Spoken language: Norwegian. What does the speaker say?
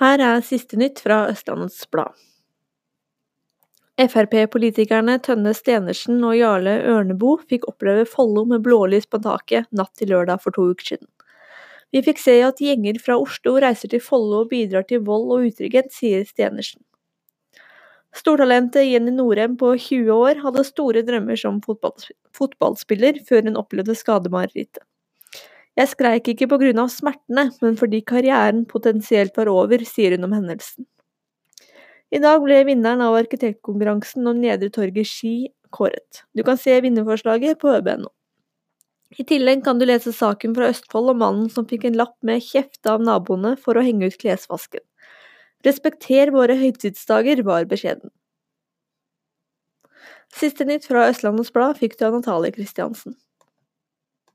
Her er siste nytt fra Østlandets Blad. Frp-politikerne Tønne Stenersen og Jarle Ørnebo fikk oppleve Follo med blålys på taket natt til lørdag for to uker siden. Vi fikk se at gjenger fra Oslo reiser til Follo og bidrar til vold og utrygghet, sier Stenersen. Stortalentet Jenny Norheim på 20 år hadde store drømmer som fotballspiller før hun opplevde skademarerittet. Jeg skreik ikke på grunn av smertene, men fordi karrieren potensielt var over, sier hun om hendelsen. I dag ble vinneren av arkitektkonkurransen om Nedre Torget Ski kåret. Du kan se vinnerforslaget på øb.no. I tillegg kan du lese saken fra Østfold om mannen som fikk en lapp med kjeft av naboene for å henge ut klesvasken. Respekter våre høytidsdager, var beskjeden. Siste nytt fra Østlandets Blad fikk du av Natalie Kristiansen.